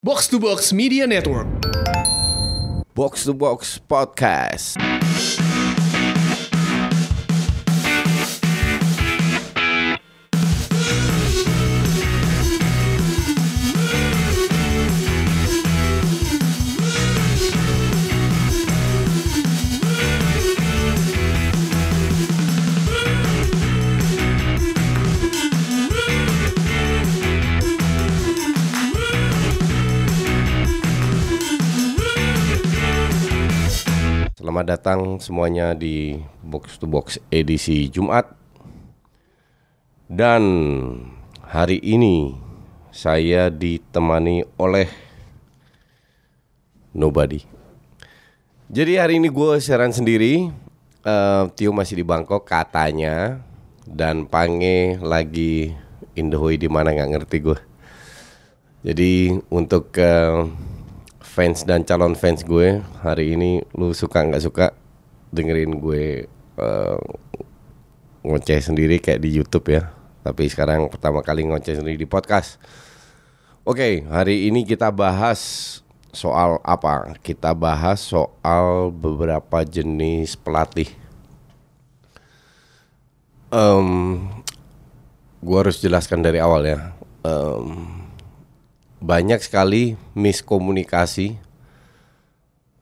Box to Box Media Network. Box to Box Podcast. Selamat datang semuanya di Box to Box edisi Jumat. Dan hari ini saya ditemani oleh nobody. Jadi hari ini gue siaran sendiri. Eh, Tio masih di Bangkok katanya dan Pange lagi Indohoy di mana nggak ngerti gue. Jadi untuk eh, fans dan calon fans gue hari ini lu suka nggak suka dengerin gue eh, ngoceh sendiri kayak di YouTube ya. Tapi sekarang pertama kali ngoceh sendiri di podcast. Oke, hari ini kita bahas soal apa? Kita bahas soal beberapa jenis pelatih. Em, gua harus jelaskan dari awal ya. Em, banyak sekali miskomunikasi.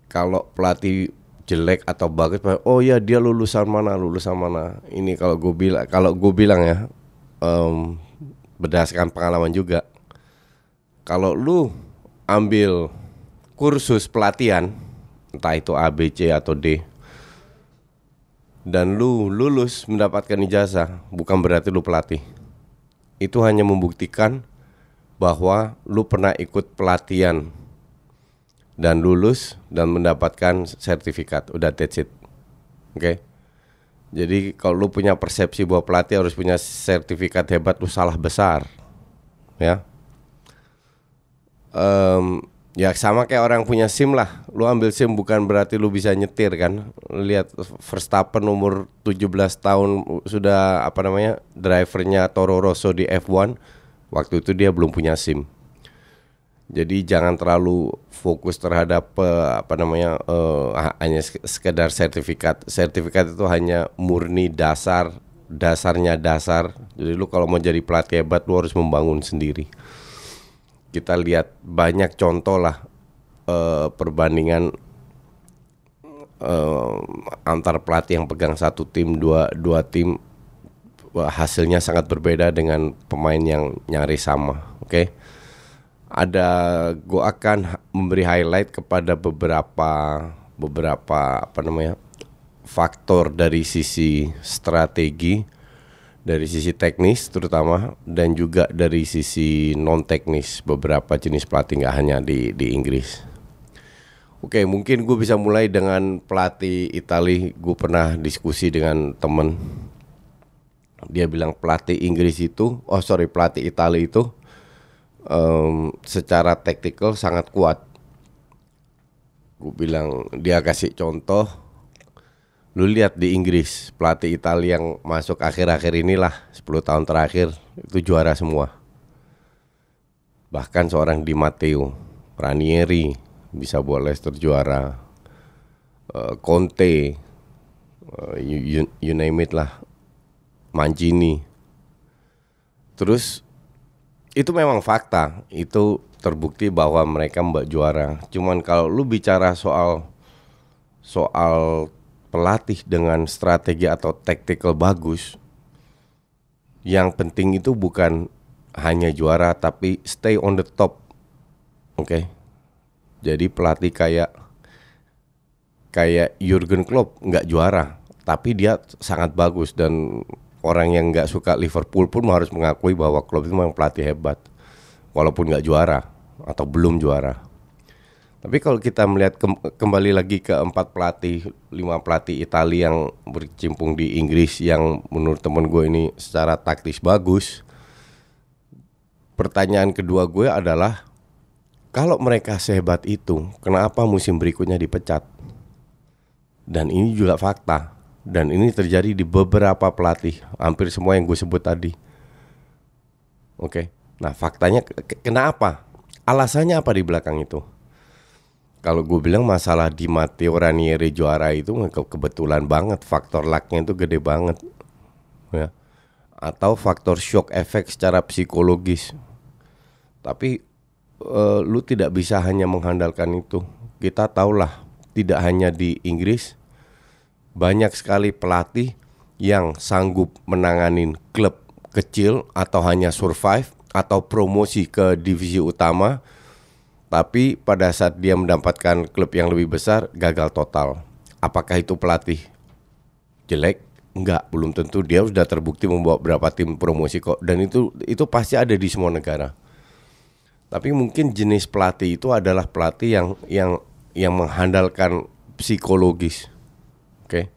Kalau pelatih jelek atau bagus oh ya dia lulusan mana lulusan mana. Ini kalau gue bilang kalau gue bilang ya em, berdasarkan pengalaman juga kalau lu ambil kursus pelatihan entah itu A B C atau D dan lu lulus mendapatkan ijazah bukan berarti lu pelatih. Itu hanya membuktikan bahwa lu pernah ikut pelatihan dan lulus dan mendapatkan sertifikat. Udah that's it. Oke. Jadi kalau lu punya persepsi bahwa pelatih harus punya sertifikat hebat, lu salah besar. Ya. Em, ya sama kayak orang punya SIM lah. Lu ambil SIM bukan berarti lu bisa nyetir kan. Lihat Verstappen umur 17 tahun sudah apa namanya? drivernya Toro Rosso di F1 Waktu itu dia belum punya SIM. Jadi jangan terlalu fokus terhadap eh, apa namanya eh, hanya sekedar sertifikat. Sertifikat itu hanya murni dasar, dasarnya dasar. Jadi lu kalau mau jadi pelatih hebat lu harus membangun sendiri. Kita lihat banyak contoh lah eh, perbandingan eh, antar pelatih yang pegang satu tim dua dua tim hasilnya sangat berbeda dengan pemain yang nyaris sama. Oke, ada gue akan memberi highlight kepada beberapa beberapa apa namanya faktor dari sisi strategi, dari sisi teknis terutama dan juga dari sisi non teknis beberapa jenis pelatih nggak hanya di di Inggris. Oke, mungkin gue bisa mulai dengan pelatih Itali. Gue pernah diskusi dengan temen dia bilang pelatih Inggris itu, oh sorry pelatih Italia itu em, secara taktikal sangat kuat. Gue bilang dia kasih contoh, lu lihat di Inggris pelatih Italia yang masuk akhir-akhir inilah 10 tahun terakhir itu juara semua. Bahkan seorang Di Matteo, Ranieri bisa buat Leicester juara, Eh, Conte, you, you, you name it lah, Mancini. Terus itu memang fakta, itu terbukti bahwa mereka mbak juara. Cuman kalau lu bicara soal soal pelatih dengan strategi atau tactical bagus, yang penting itu bukan hanya juara tapi stay on the top. Oke. Jadi pelatih kayak kayak Jurgen Klopp nggak juara, tapi dia sangat bagus dan orang yang nggak suka Liverpool pun harus mengakui bahwa Klopp itu memang pelatih hebat, walaupun nggak juara atau belum juara. Tapi kalau kita melihat kem- kembali lagi ke empat pelatih, lima pelatih Italia yang berkecimpung di Inggris yang menurut temen gue ini secara taktis bagus. Pertanyaan kedua gue adalah kalau mereka sehebat itu, kenapa musim berikutnya dipecat? Dan ini juga fakta. Dan ini terjadi di beberapa pelatih, hampir semua yang gue sebut tadi. Oke. Nah, faktanya ke- ke- kenapa? alasannya apa di belakang itu? Kalau gue bilang masalah di Matteo Ranieri juara itu ke- kebetulan banget, faktor lucknya itu gede banget, ya. Atau faktor shock efek secara psikologis. Tapi eh, lu tidak bisa hanya mengandalkan itu. Kita tahulah tidak hanya di Inggris banyak sekali pelatih yang sanggup menanganin klub kecil atau hanya survive atau promosi ke divisi utama tapi pada saat dia mendapatkan klub yang lebih besar gagal total. Apakah itu pelatih jelek? Enggak, belum tentu dia sudah terbukti membawa berapa tim promosi kok dan itu itu pasti ada di semua negara. Tapi mungkin jenis pelatih itu adalah pelatih yang yang yang mengandalkan psikologis. Oke.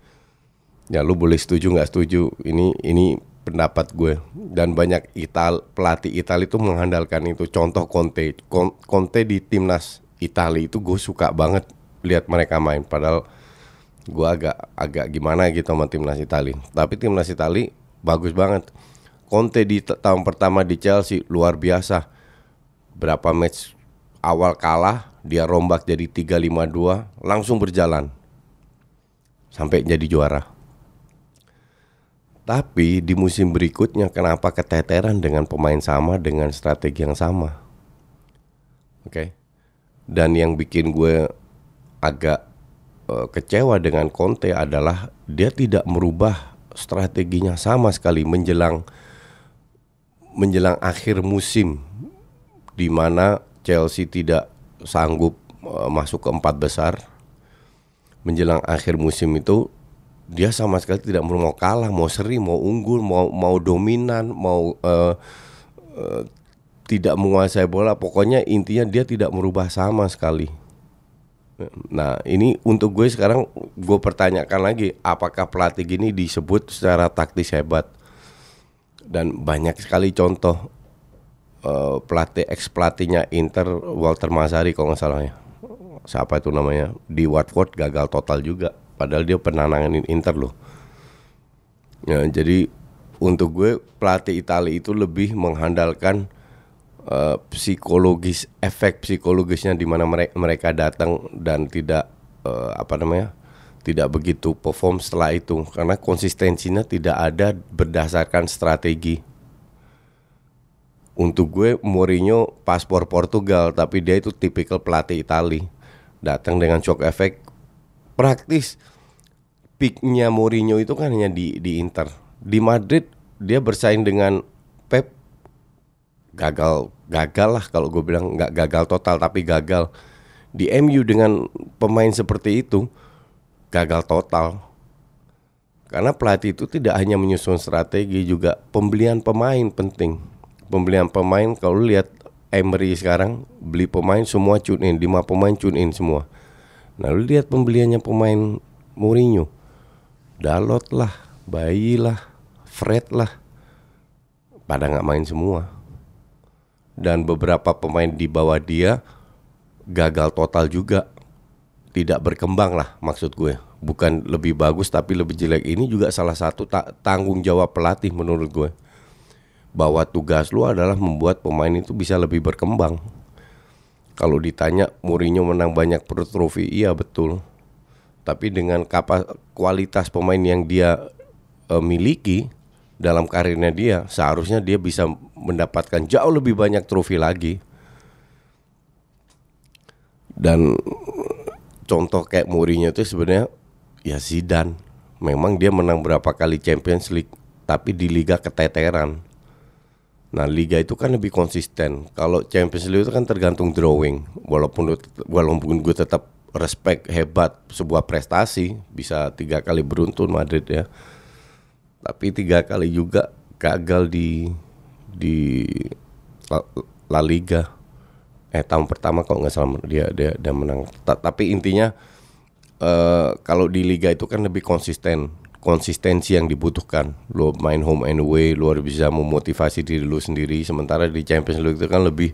Ya lu boleh setuju nggak setuju. Ini ini pendapat gue dan banyak Ital pelatih Italia itu mengandalkan itu. Contoh Conte, Con- Conte di timnas Italia itu gue suka banget lihat mereka main. Padahal gue agak agak gimana gitu sama timnas Italia. Tapi timnas Italia bagus banget. Conte di tahun pertama di Chelsea luar biasa. Berapa match awal kalah dia rombak jadi 3-5-2 langsung berjalan sampai jadi juara. Tapi di musim berikutnya kenapa keteteran dengan pemain sama dengan strategi yang sama? Oke. Dan yang bikin gue agak eh, kecewa dengan Conte adalah dia tidak merubah strateginya sama sekali menjelang menjelang akhir musim di mana Chelsea tidak sanggup eh, masuk ke empat besar menjelang akhir musim itu dia sama sekali tidak mau kalah, mau seri, mau unggul, mau mau dominan, mau eh, eh, tidak menguasai bola. Pokoknya intinya dia tidak merubah sama sekali. Nah ini untuk gue sekarang gue pertanyakan lagi, apakah pelatih gini disebut secara taktis hebat? Dan banyak sekali contoh eh, pelatih ex pelatihnya Inter Walter Mazzari kalau nggak salah ya. Siapa itu namanya di Watford gagal total juga. Padahal dia pernah nanganin Inter loh. Ya, jadi untuk gue pelatih Italia itu lebih mengandalkan eh, psikologis efek psikologisnya di mana mere- mereka datang dan tidak eh, apa namanya tidak begitu perform setelah itu karena konsistensinya tidak ada berdasarkan strategi. Untuk gue Mourinho paspor Portugal tapi dia itu tipikal pelatih Itali. Datang dengan shock effect praktis. Peaknya Mourinho itu kan hanya di di Inter. Di Madrid dia bersaing dengan Pep gagal gagal lah kalau gue bilang nggak gagal total tapi gagal di MU dengan pemain seperti itu gagal total karena pelatih itu tidak hanya menyusun strategi juga pembelian pemain penting pembelian pemain kalau lihat Emery sekarang beli pemain semua tune in. Lima pemain tune in semua. Nah lu lihat pembeliannya pemain Mourinho. Dalot lah Bayi lah Fred lah. Pada nggak main semua. Dan beberapa pemain di bawah dia gagal total juga. Tidak berkembang lah maksud gue. Bukan lebih bagus tapi lebih jelek. Ini juga salah satu ta- tanggung jawab pelatih menurut gue bahwa tugas lu adalah membuat pemain itu bisa lebih berkembang. Kalau ditanya Mourinho menang banyak per trofi iya betul. Tapi dengan kapas kualitas pemain yang dia eh, miliki dalam karirnya dia seharusnya dia bisa mendapatkan jauh lebih banyak trofi lagi. Dan contoh kayak Mourinho itu sebenarnya ya Zidane. Memang dia menang berapa kali Champions League tapi di liga keteteran nah liga itu kan lebih konsisten. Kalau Champions League itu kan tergantung drawing. Walaupun walaupun gue tetap respect hebat sebuah prestasi bisa tiga kali beruntun Madrid ya. Tapi tiga kali juga gagal di di La, La Liga. Eh tahun pertama kalau nggak salah dia dia dia menang. Ta- tapi intinya eh kalau di liga itu kan lebih konsisten konsistensi yang dibutuhkan. Lo main home and away lo harus bisa memotivasi diri lo sendiri. Sementara di Champions League itu kan lebih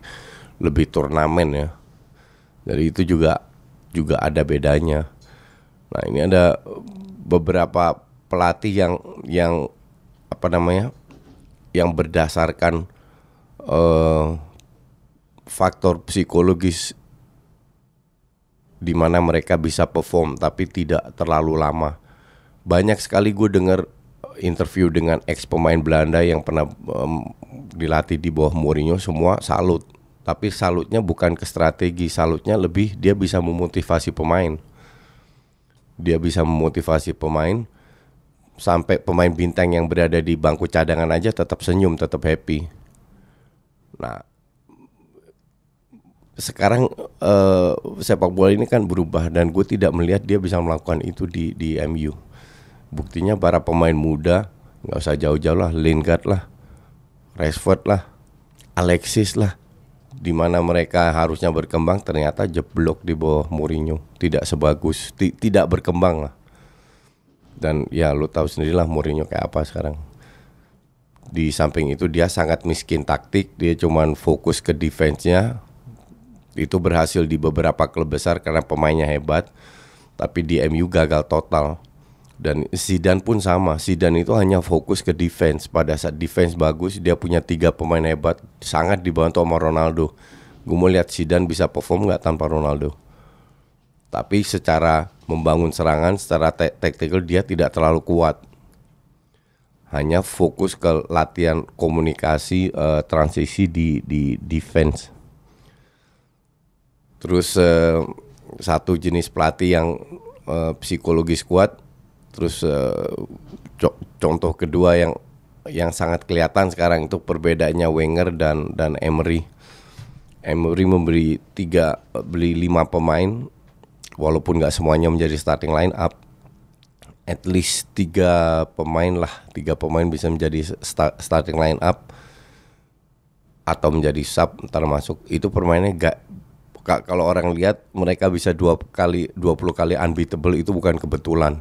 lebih turnamen ya. Jadi itu juga juga ada bedanya. Nah ini ada beberapa pelatih yang yang apa namanya yang berdasarkan eh faktor psikologis di mana mereka bisa perform tapi tidak terlalu lama. Banyak sekali gue dengar interview dengan ex pemain Belanda yang pernah um, dilatih di bawah Mourinho semua salut. Tapi salutnya bukan ke strategi, salutnya lebih dia bisa memotivasi pemain. Dia bisa memotivasi pemain sampai pemain bintang yang berada di bangku cadangan aja tetap senyum, tetap happy. Nah, sekarang uh, sepak bola ini kan berubah dan gue tidak melihat dia bisa melakukan itu di di MU. Buktinya para pemain muda nggak usah jauh-jauh lah, Lingard lah, Rashford lah, Alexis lah, di mana mereka harusnya berkembang ternyata jeblok di bawah Mourinho, tidak sebagus, tidak berkembang lah. Dan ya lo tahu sendirilah Mourinho kayak apa sekarang. Di samping itu dia sangat miskin taktik, dia cuman fokus ke defense-nya, itu berhasil di beberapa klub besar karena pemainnya hebat tapi di MU gagal total dan Zidane pun sama. Zidane itu hanya fokus ke defense. Pada saat defense bagus dia punya tiga pemain hebat. Sangat dibantu sama Ronaldo. Gue mau lihat Zidane bisa perform nggak tanpa Ronaldo. Tapi secara membangun serangan secara tactical dia tidak terlalu kuat. Hanya fokus ke latihan komunikasi uh, transisi di di defense. Terus uh, satu jenis pelatih yang uh, psikologis kuat. Terus uh, co contoh kedua yang yang sangat kelihatan sekarang itu perbedaannya Wenger dan dan Emery. Emery memberi tiga beli lima pemain walaupun nggak semuanya menjadi starting line up at least tiga pemain lah tiga pemain bisa menjadi start, starting line up atau menjadi sub termasuk itu permainnya gak kalau orang lihat mereka bisa dua kali 20 kali unbeatable itu bukan kebetulan.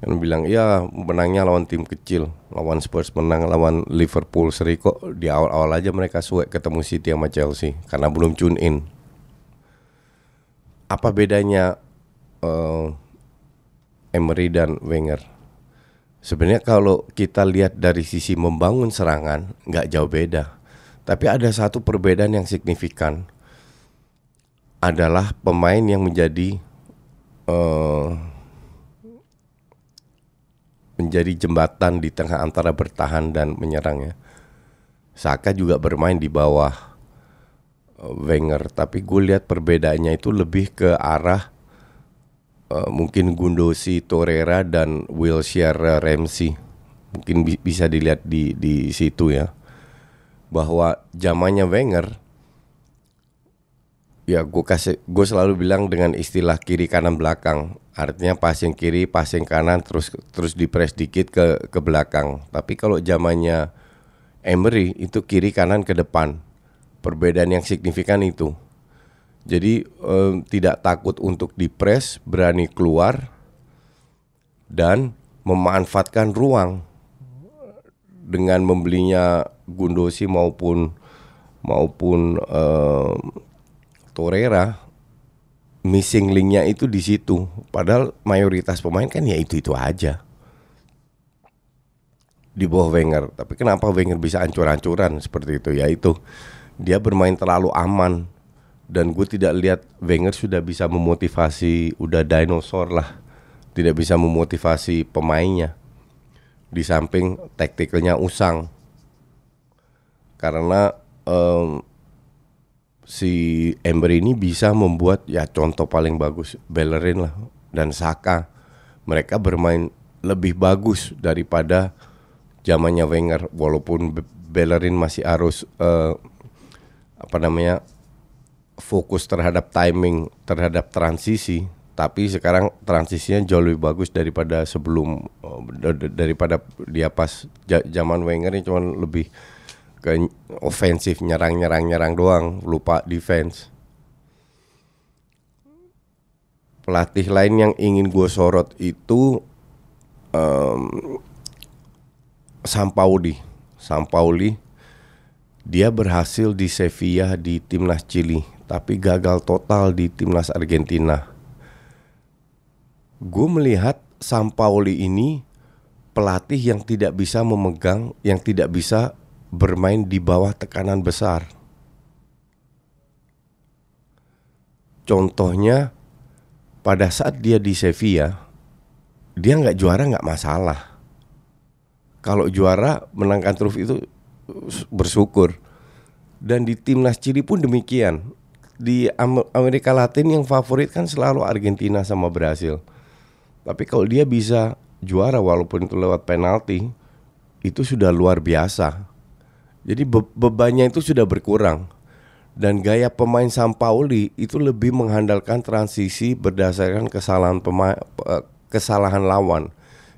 Kan bilang ya menangnya lawan tim kecil, lawan Spurs menang, lawan Liverpool seri kok di awal-awal aja mereka suek ketemu City sama Chelsea karena belum tune in. Apa bedanya uh, Emery dan Wenger? Sebenarnya kalau kita lihat dari sisi membangun serangan nggak jauh beda, tapi ada satu perbedaan yang signifikan adalah pemain yang menjadi uh, menjadi jembatan di tengah antara bertahan dan menyerangnya. Saka juga bermain di bawah uh, Wenger, tapi gue lihat perbedaannya itu lebih ke arah uh, mungkin Gundosi, Torreira dan Wilshere Ramsey. Mungkin bi bisa dilihat di di situ ya. Bahwa zamannya Wenger Ya, gue kasih, gue selalu bilang dengan istilah kiri kanan belakang. Artinya passing kiri, passing kanan, terus terus dipres dikit ke ke belakang. Tapi kalau zamannya Emery itu kiri kanan ke depan. Perbedaan yang signifikan itu. Jadi eh, tidak takut untuk dipres, berani keluar dan memanfaatkan ruang dengan membelinya Gundosi maupun maupun eh, Torreira missing linknya itu di situ. Padahal mayoritas pemain kan ya itu itu aja di bawah Wenger. Tapi kenapa Wenger bisa ancur-ancuran seperti itu? Ya itu dia bermain terlalu aman dan gue tidak lihat Wenger sudah bisa memotivasi udah dinosaur lah, tidak bisa memotivasi pemainnya. Di samping taktikalnya usang karena um, si Ember ini bisa membuat ya contoh paling bagus Bellerin lah dan Saka. Mereka bermain lebih bagus daripada zamannya Wenger walaupun Bellerin masih harus uh, apa namanya fokus terhadap timing terhadap transisi tapi sekarang transisinya jauh lebih bagus daripada sebelum uh, daripada dia pas zaman Wenger ini cuma lebih ke ofensif nyerang nyerang nyerang doang lupa defense. Pelatih lain yang ingin gue sorot itu um, Sampaoli. Sampaoli dia berhasil di Sevilla di timnas Chili tapi gagal total di timnas Argentina. Gue melihat Sampaoli ini pelatih yang tidak bisa memegang yang tidak bisa bermain di bawah tekanan besar. contohnya pada saat dia di Sevilla dia nggak juara nggak masalah. Kalau juara menangkan trofi itu bersyukur. Dan di timnas Chili pun demikian. Di Amerika Latin yang favorit kan selalu Argentina sama Brasil. Tapi kalau dia bisa juara walaupun itu lewat penalti, itu sudah luar biasa. Jadi be bebannya itu sudah berkurang. Dan gaya pemain Sampaoli itu lebih mengandalkan transisi berdasarkan kesalahan pemain kesalahan lawan.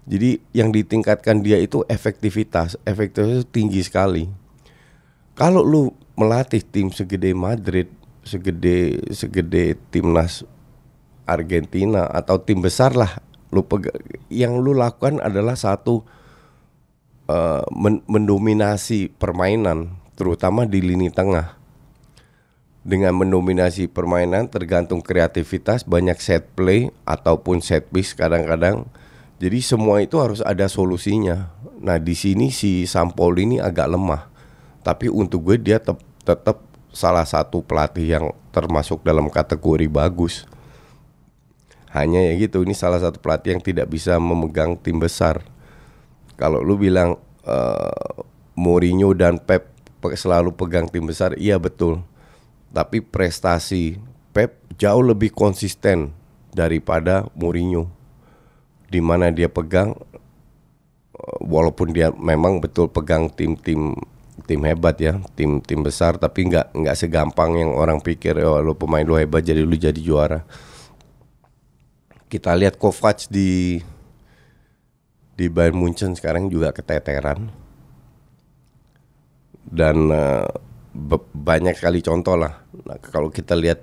Jadi yang ditingkatkan dia itu efektivitas, efektivitas tinggi sekali. Kalau lu melatih tim segede Madrid, segede segede timnas Argentina atau tim besar lah, lu yang lu lakukan adalah satu uh, men mendominasi permainan, terutama di lini tengah. Dengan mendominasi permainan tergantung kreativitas, banyak set play ataupun set piece kadang-kadang. Jadi semua itu harus ada solusinya. Nah di sini si Sampol ini agak lemah tapi untuk gue dia tetap tetap salah satu pelatih yang termasuk dalam kategori bagus. Hanya ya gitu, ini salah satu pelatih yang tidak bisa memegang tim besar. Kalau lu bilang uh, Mourinho dan Pep selalu pegang tim besar, iya betul. Tapi prestasi Pep jauh lebih konsisten daripada Mourinho. Di mana dia pegang eh, walaupun dia memang betul pegang tim-tim tim hebat ya, tim tim besar tapi nggak nggak segampang yang orang pikir oh lo pemain lo hebat jadi lu jadi juara. Kita lihat Kovac di di Bayern Munchen sekarang juga keteteran dan uh, banyak sekali contoh lah. Nah, kalau kita lihat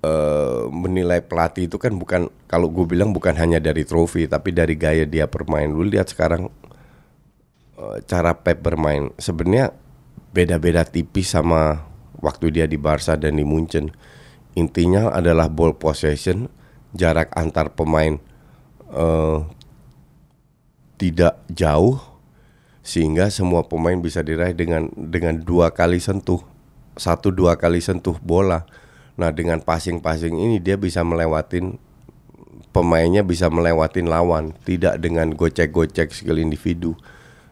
uh, menilai pelatih itu kan bukan kalau gue bilang bukan hanya dari trofi tapi dari gaya dia bermain. Lu lihat sekarang Eh, cara Pep bermain sebenarnya beda-beda tipis sama waktu dia di Barca dan di Munchen. Intinya adalah ball possession, jarak antar pemain uh, tidak jauh sehingga semua pemain bisa diraih dengan dengan dua kali sentuh, satu dua kali sentuh bola. Nah dengan passing-passing ini dia bisa melewatin pemainnya bisa melewatin lawan, tidak dengan gocek-gocek skill individu.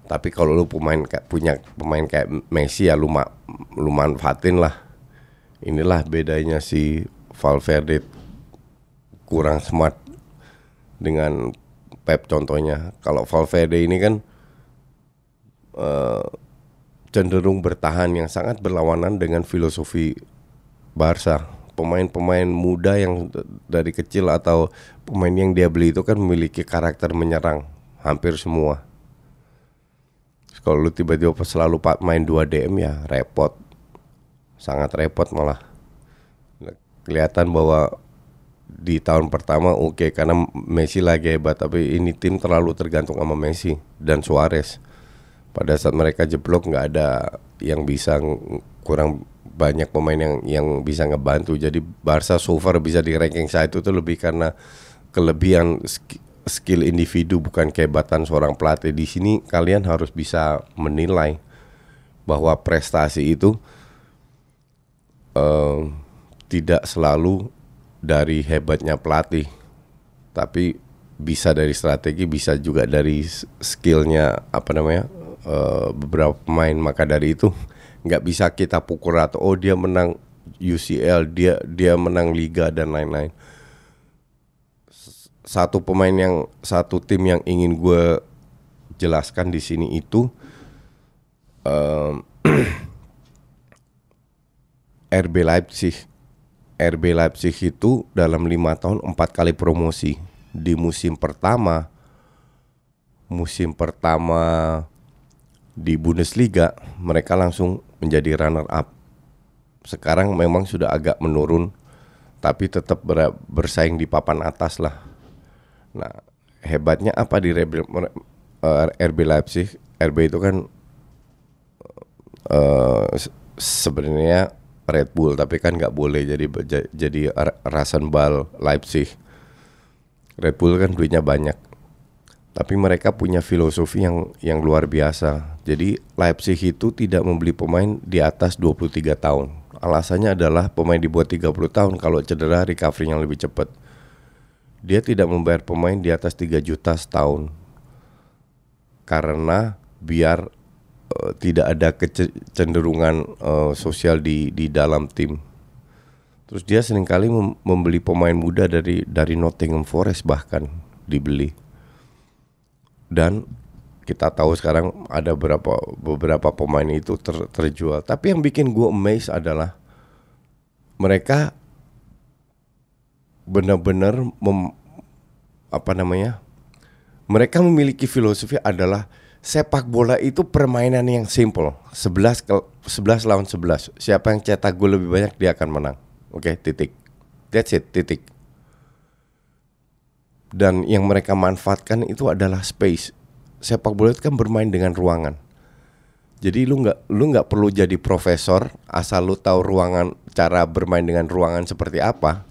Tapi kalau lu pemain punya pemain kayak Messi ya lu ma lu manfaatin lah. Inilah bedanya si Valverde kurang smart dengan Pep contohnya. Kalau Valverde ini kan uh, cenderung bertahan yang sangat berlawanan dengan filosofi Barca. Pemain-pemain muda yang dari kecil atau pemain yang dia beli itu kan memiliki karakter menyerang hampir semua kalau lu tiba-tiba selalu main 2 DM ya repot. Sangat repot malah. Kelihatan bahwa di tahun pertama oke okay, karena Messi lagi hebat tapi ini tim terlalu tergantung sama Messi dan Suarez. Pada saat mereka jeblok nggak ada yang bisa kurang banyak pemain yang yang bisa ngebantu. Jadi Barca so far bisa di ranking satu itu lebih karena kelebihan skill individu bukan kehebatan seorang pelatih di sini kalian harus bisa menilai bahwa prestasi itu uh, tidak selalu dari hebatnya pelatih tapi bisa dari strategi bisa juga dari skillnya apa namanya uh, beberapa pemain maka dari itu nggak bisa kita pukul rata oh dia menang UCL dia dia menang liga dan lain-lain satu pemain yang satu tim yang ingin gue jelaskan di sini itu um, RB Leipzig. RB Leipzig itu dalam lima tahun empat kali promosi di musim pertama musim pertama di Bundesliga mereka langsung menjadi runner up. Sekarang memang sudah agak menurun tapi tetap bersaing di papan atas lah Nah, hebatnya apa di RB, eh, RB Leipzig? RB itu kan uh, sebenarnya Red Bull tapi kan nggak boleh jadi jadi Rasenball Leipzig. Red Bull kan duitnya banyak. Tapi mereka punya filosofi yang yang luar biasa. Jadi Leipzig itu tidak membeli pemain di atas 23 tahun. Alasannya adalah pemain dibuat 30 tahun kalau cedera recovery yang lebih cepat. Dia tidak membayar pemain di atas 3 juta setahun. Karena biar uh, tidak ada kecenderungan uh, sosial di di dalam tim. Terus dia sering kali mem membeli pemain muda dari dari Nottingham Forest bahkan dibeli. Dan kita tahu sekarang ada beberapa beberapa pemain itu ter, terjual. Tapi yang bikin gue amazed adalah mereka benar-benar apa namanya? Mereka memiliki filosofi adalah sepak bola itu permainan yang simple. 11 ke 11 lawan 11. Siapa yang cetak gol lebih banyak dia akan menang. Oke, okay, titik. That's it, titik. Dan yang mereka manfaatkan itu adalah space sepak bola itu kan bermain dengan ruangan. Jadi lu nggak lu nggak perlu jadi profesor asal lu tahu ruangan cara bermain dengan ruangan seperti apa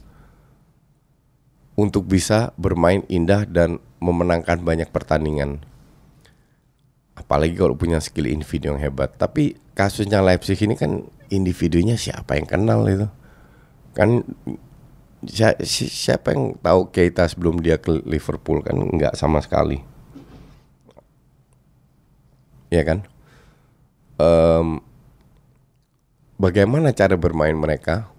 untuk bisa bermain indah dan memenangkan banyak pertandingan. Apalagi kalau punya skill individu yang hebat. Tapi kasusnya Leipzig ini kan individunya siapa yang kenal itu? Kan siapa yang tahu Keita sebelum dia ke Liverpool kan nggak sama sekali ya kan? Um, bagaimana cara bermain mereka?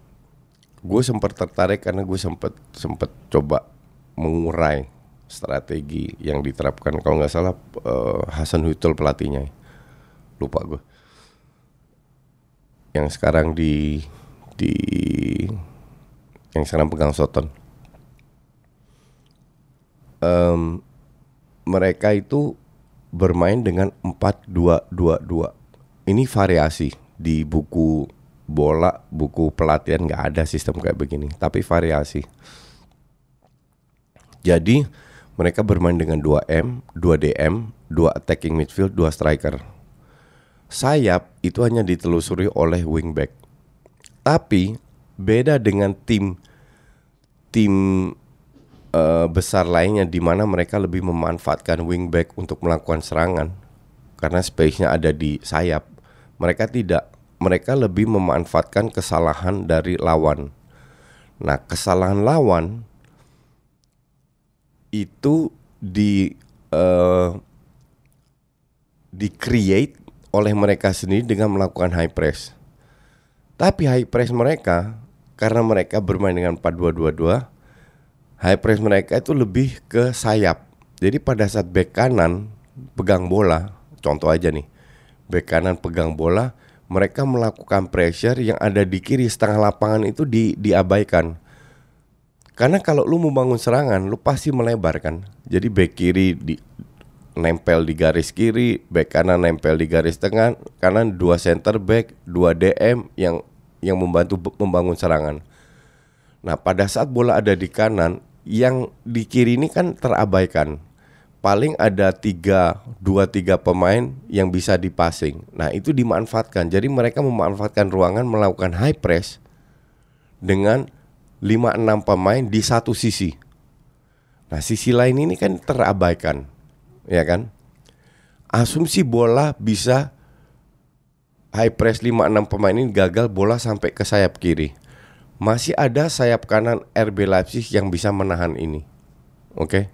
Gue sempat tertarik karena gue sempat sempat coba mengurai strategi yang diterapkan kalau nggak salah uh, Hasan Hutel pelatihnya lupa gue yang sekarang di di yang sekarang pegang Soton um, mereka itu bermain dengan 4-2-2-2. Ini variasi di buku bola, buku pelatihan nggak ada sistem kayak begini, tapi variasi. Jadi mereka bermain dengan 2M, 2DM, 2 attacking midfield, 2 striker. Sayap itu hanya ditelusuri oleh wingback. Tapi beda dengan tim tim uh, besar lainnya di mana mereka lebih memanfaatkan wingback untuk melakukan serangan karena space-nya ada di sayap. Mereka tidak, mereka lebih memanfaatkan kesalahan dari lawan. Nah, kesalahan lawan itu di uh, di create oleh mereka sendiri dengan melakukan high press. Tapi high press mereka karena mereka bermain dengan 4-2-2-2 high press mereka itu lebih ke sayap. Jadi pada saat back kanan pegang bola, contoh aja nih, back kanan pegang bola, mereka melakukan pressure yang ada di kiri setengah lapangan itu di, diabaikan. Karena kalau lu membangun serangan, lu pasti melebar kan. Jadi back kiri di nempel di garis kiri, back kanan nempel di garis tengah, kanan dua center back, dua DM yang yang membantu membangun serangan. Nah, pada saat bola ada di kanan, yang di kiri ini kan terabaikan. Paling ada tiga, dua tiga pemain yang bisa dipasing. Nah itu dimanfaatkan. Jadi mereka memanfaatkan ruangan melakukan high press dengan lima enam pemain di satu sisi. Nah sisi lain ini kan terabaikan, ya kan? Asumsi bola bisa high press lima enam pemain ini gagal bola sampai ke sayap kiri masih ada sayap kanan RB Leipzig yang bisa menahan ini. Oke. Okay?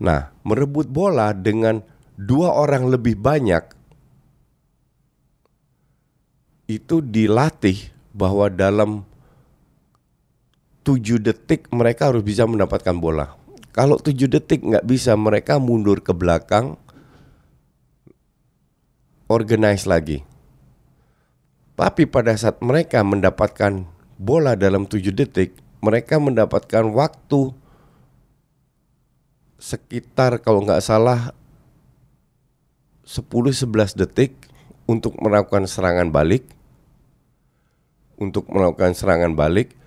Nah, merebut bola dengan dua orang lebih banyak itu dilatih bahwa dalam tujuh detik mereka harus bisa mendapatkan bola. Kalau tujuh detik nggak bisa, mereka mundur ke belakang, organize lagi. Tapi pada saat mereka mendapatkan bola dalam 7 detik, mereka mendapatkan waktu sekitar kalau nggak salah 10-11 detik untuk melakukan serangan balik untuk melakukan serangan balik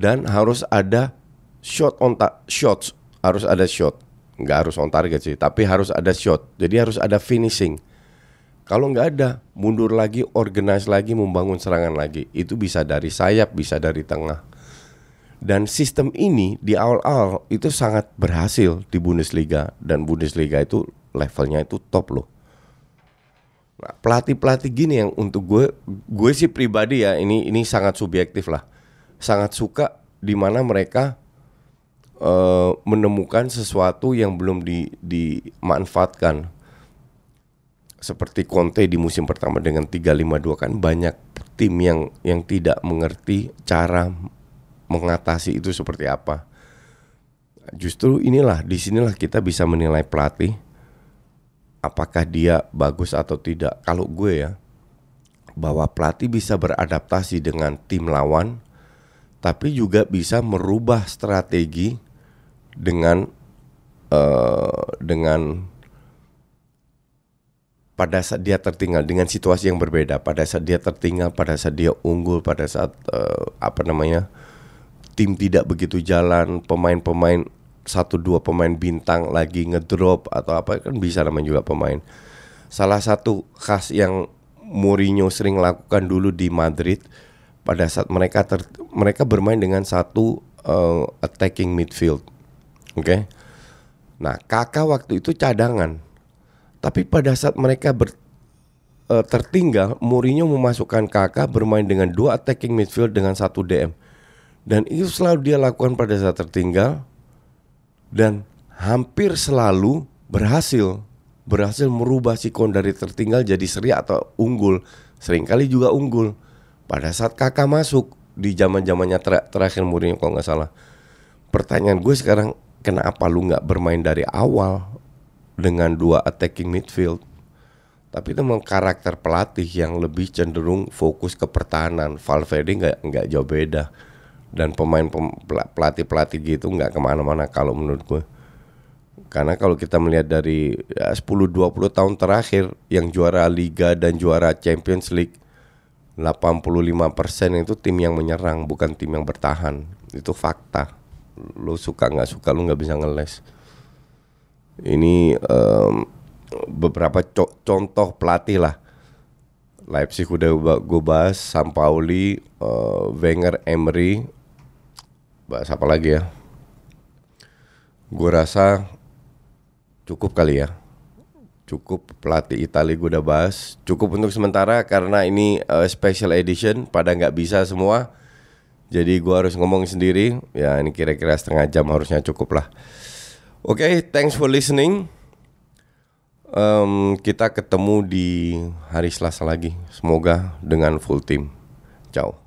dan harus ada shot on ta shots harus ada shot nggak harus on target sih tapi harus ada shot jadi harus ada finishing kalau nggak ada, mundur lagi, organize lagi, membangun serangan lagi. Itu bisa dari sayap, bisa dari tengah. Dan sistem ini di awal-awal itu sangat berhasil di Bundesliga dan Bundesliga itu levelnya itu top loh. Nah, pelatih-pelatih gini yang untuk gue, gue sih pribadi ya ini ini sangat subjektif lah, sangat suka di mana mereka uh, menemukan sesuatu yang belum di, dimanfaatkan. Seperti Conte di musim pertama dengan 352 kan banyak tim yang yang tidak mengerti cara mengatasi itu seperti apa. Justru inilah di sinilah kita bisa menilai pelatih apakah dia bagus atau tidak. Kalau gue ya bahwa pelatih bisa beradaptasi dengan tim lawan tapi juga bisa merubah strategi dengan uh, dengan pada saat dia tertinggal dengan situasi yang berbeda. Pada saat dia tertinggal pada saat dia unggul pada saat uh, apa namanya tim tidak begitu jalan pemain-pemain satu dua pemain bintang lagi ngedrop atau apa kan bisa namanya juga pemain. Salah satu khas yang Mourinho sering lakukan dulu di Madrid pada saat mereka ter, mereka bermain dengan satu uh, attacking midfield oke okay? nah kakak waktu itu cadangan tapi pada saat mereka ber, uh, tertinggal, Mourinho memasukkan Kakak bermain dengan dua attacking midfield dengan satu DM. Dan itu selalu dia lakukan pada saat tertinggal dan hampir selalu berhasil berhasil merubah sikon dari tertinggal jadi seri atau unggul. Seringkali juga unggul. Pada saat Kakak masuk di zaman-zamannya ter terakhir Mourinho kalau nggak salah. Pertanyaan gue sekarang kenapa lu nggak bermain dari awal dengan dua attacking midfield. Tapi itu memang karakter pelatih yang lebih cenderung fokus ke pertahanan. Valverde nggak nggak jauh beda. Dan pemain pelatih pelatih gitu nggak ke mana-mana kalau menurut gue. Karena kalau kita melihat dari ya, 10-20 tahun terakhir yang juara Liga dan juara Champions League 85% itu tim yang menyerang bukan tim yang bertahan. Itu fakta. Lo suka nggak suka lo nggak bisa ngeles ini um, beberapa co contoh pelatih lah. Leipzig udah gue bahas, Sampaoli, uh, Wenger, Emery, bahas apa lagi ya? Gue rasa cukup kali ya. Cukup pelatih Italia gue udah bahas. Cukup untuk sementara karena ini uh, special edition, pada nggak bisa semua. Jadi gue harus ngomong sendiri. Ya ini kira-kira setengah jam harusnya cukup lah. Oke, okay, thanks for listening. Um, kita ketemu di hari Selasa lagi. Semoga dengan full team. Ciao.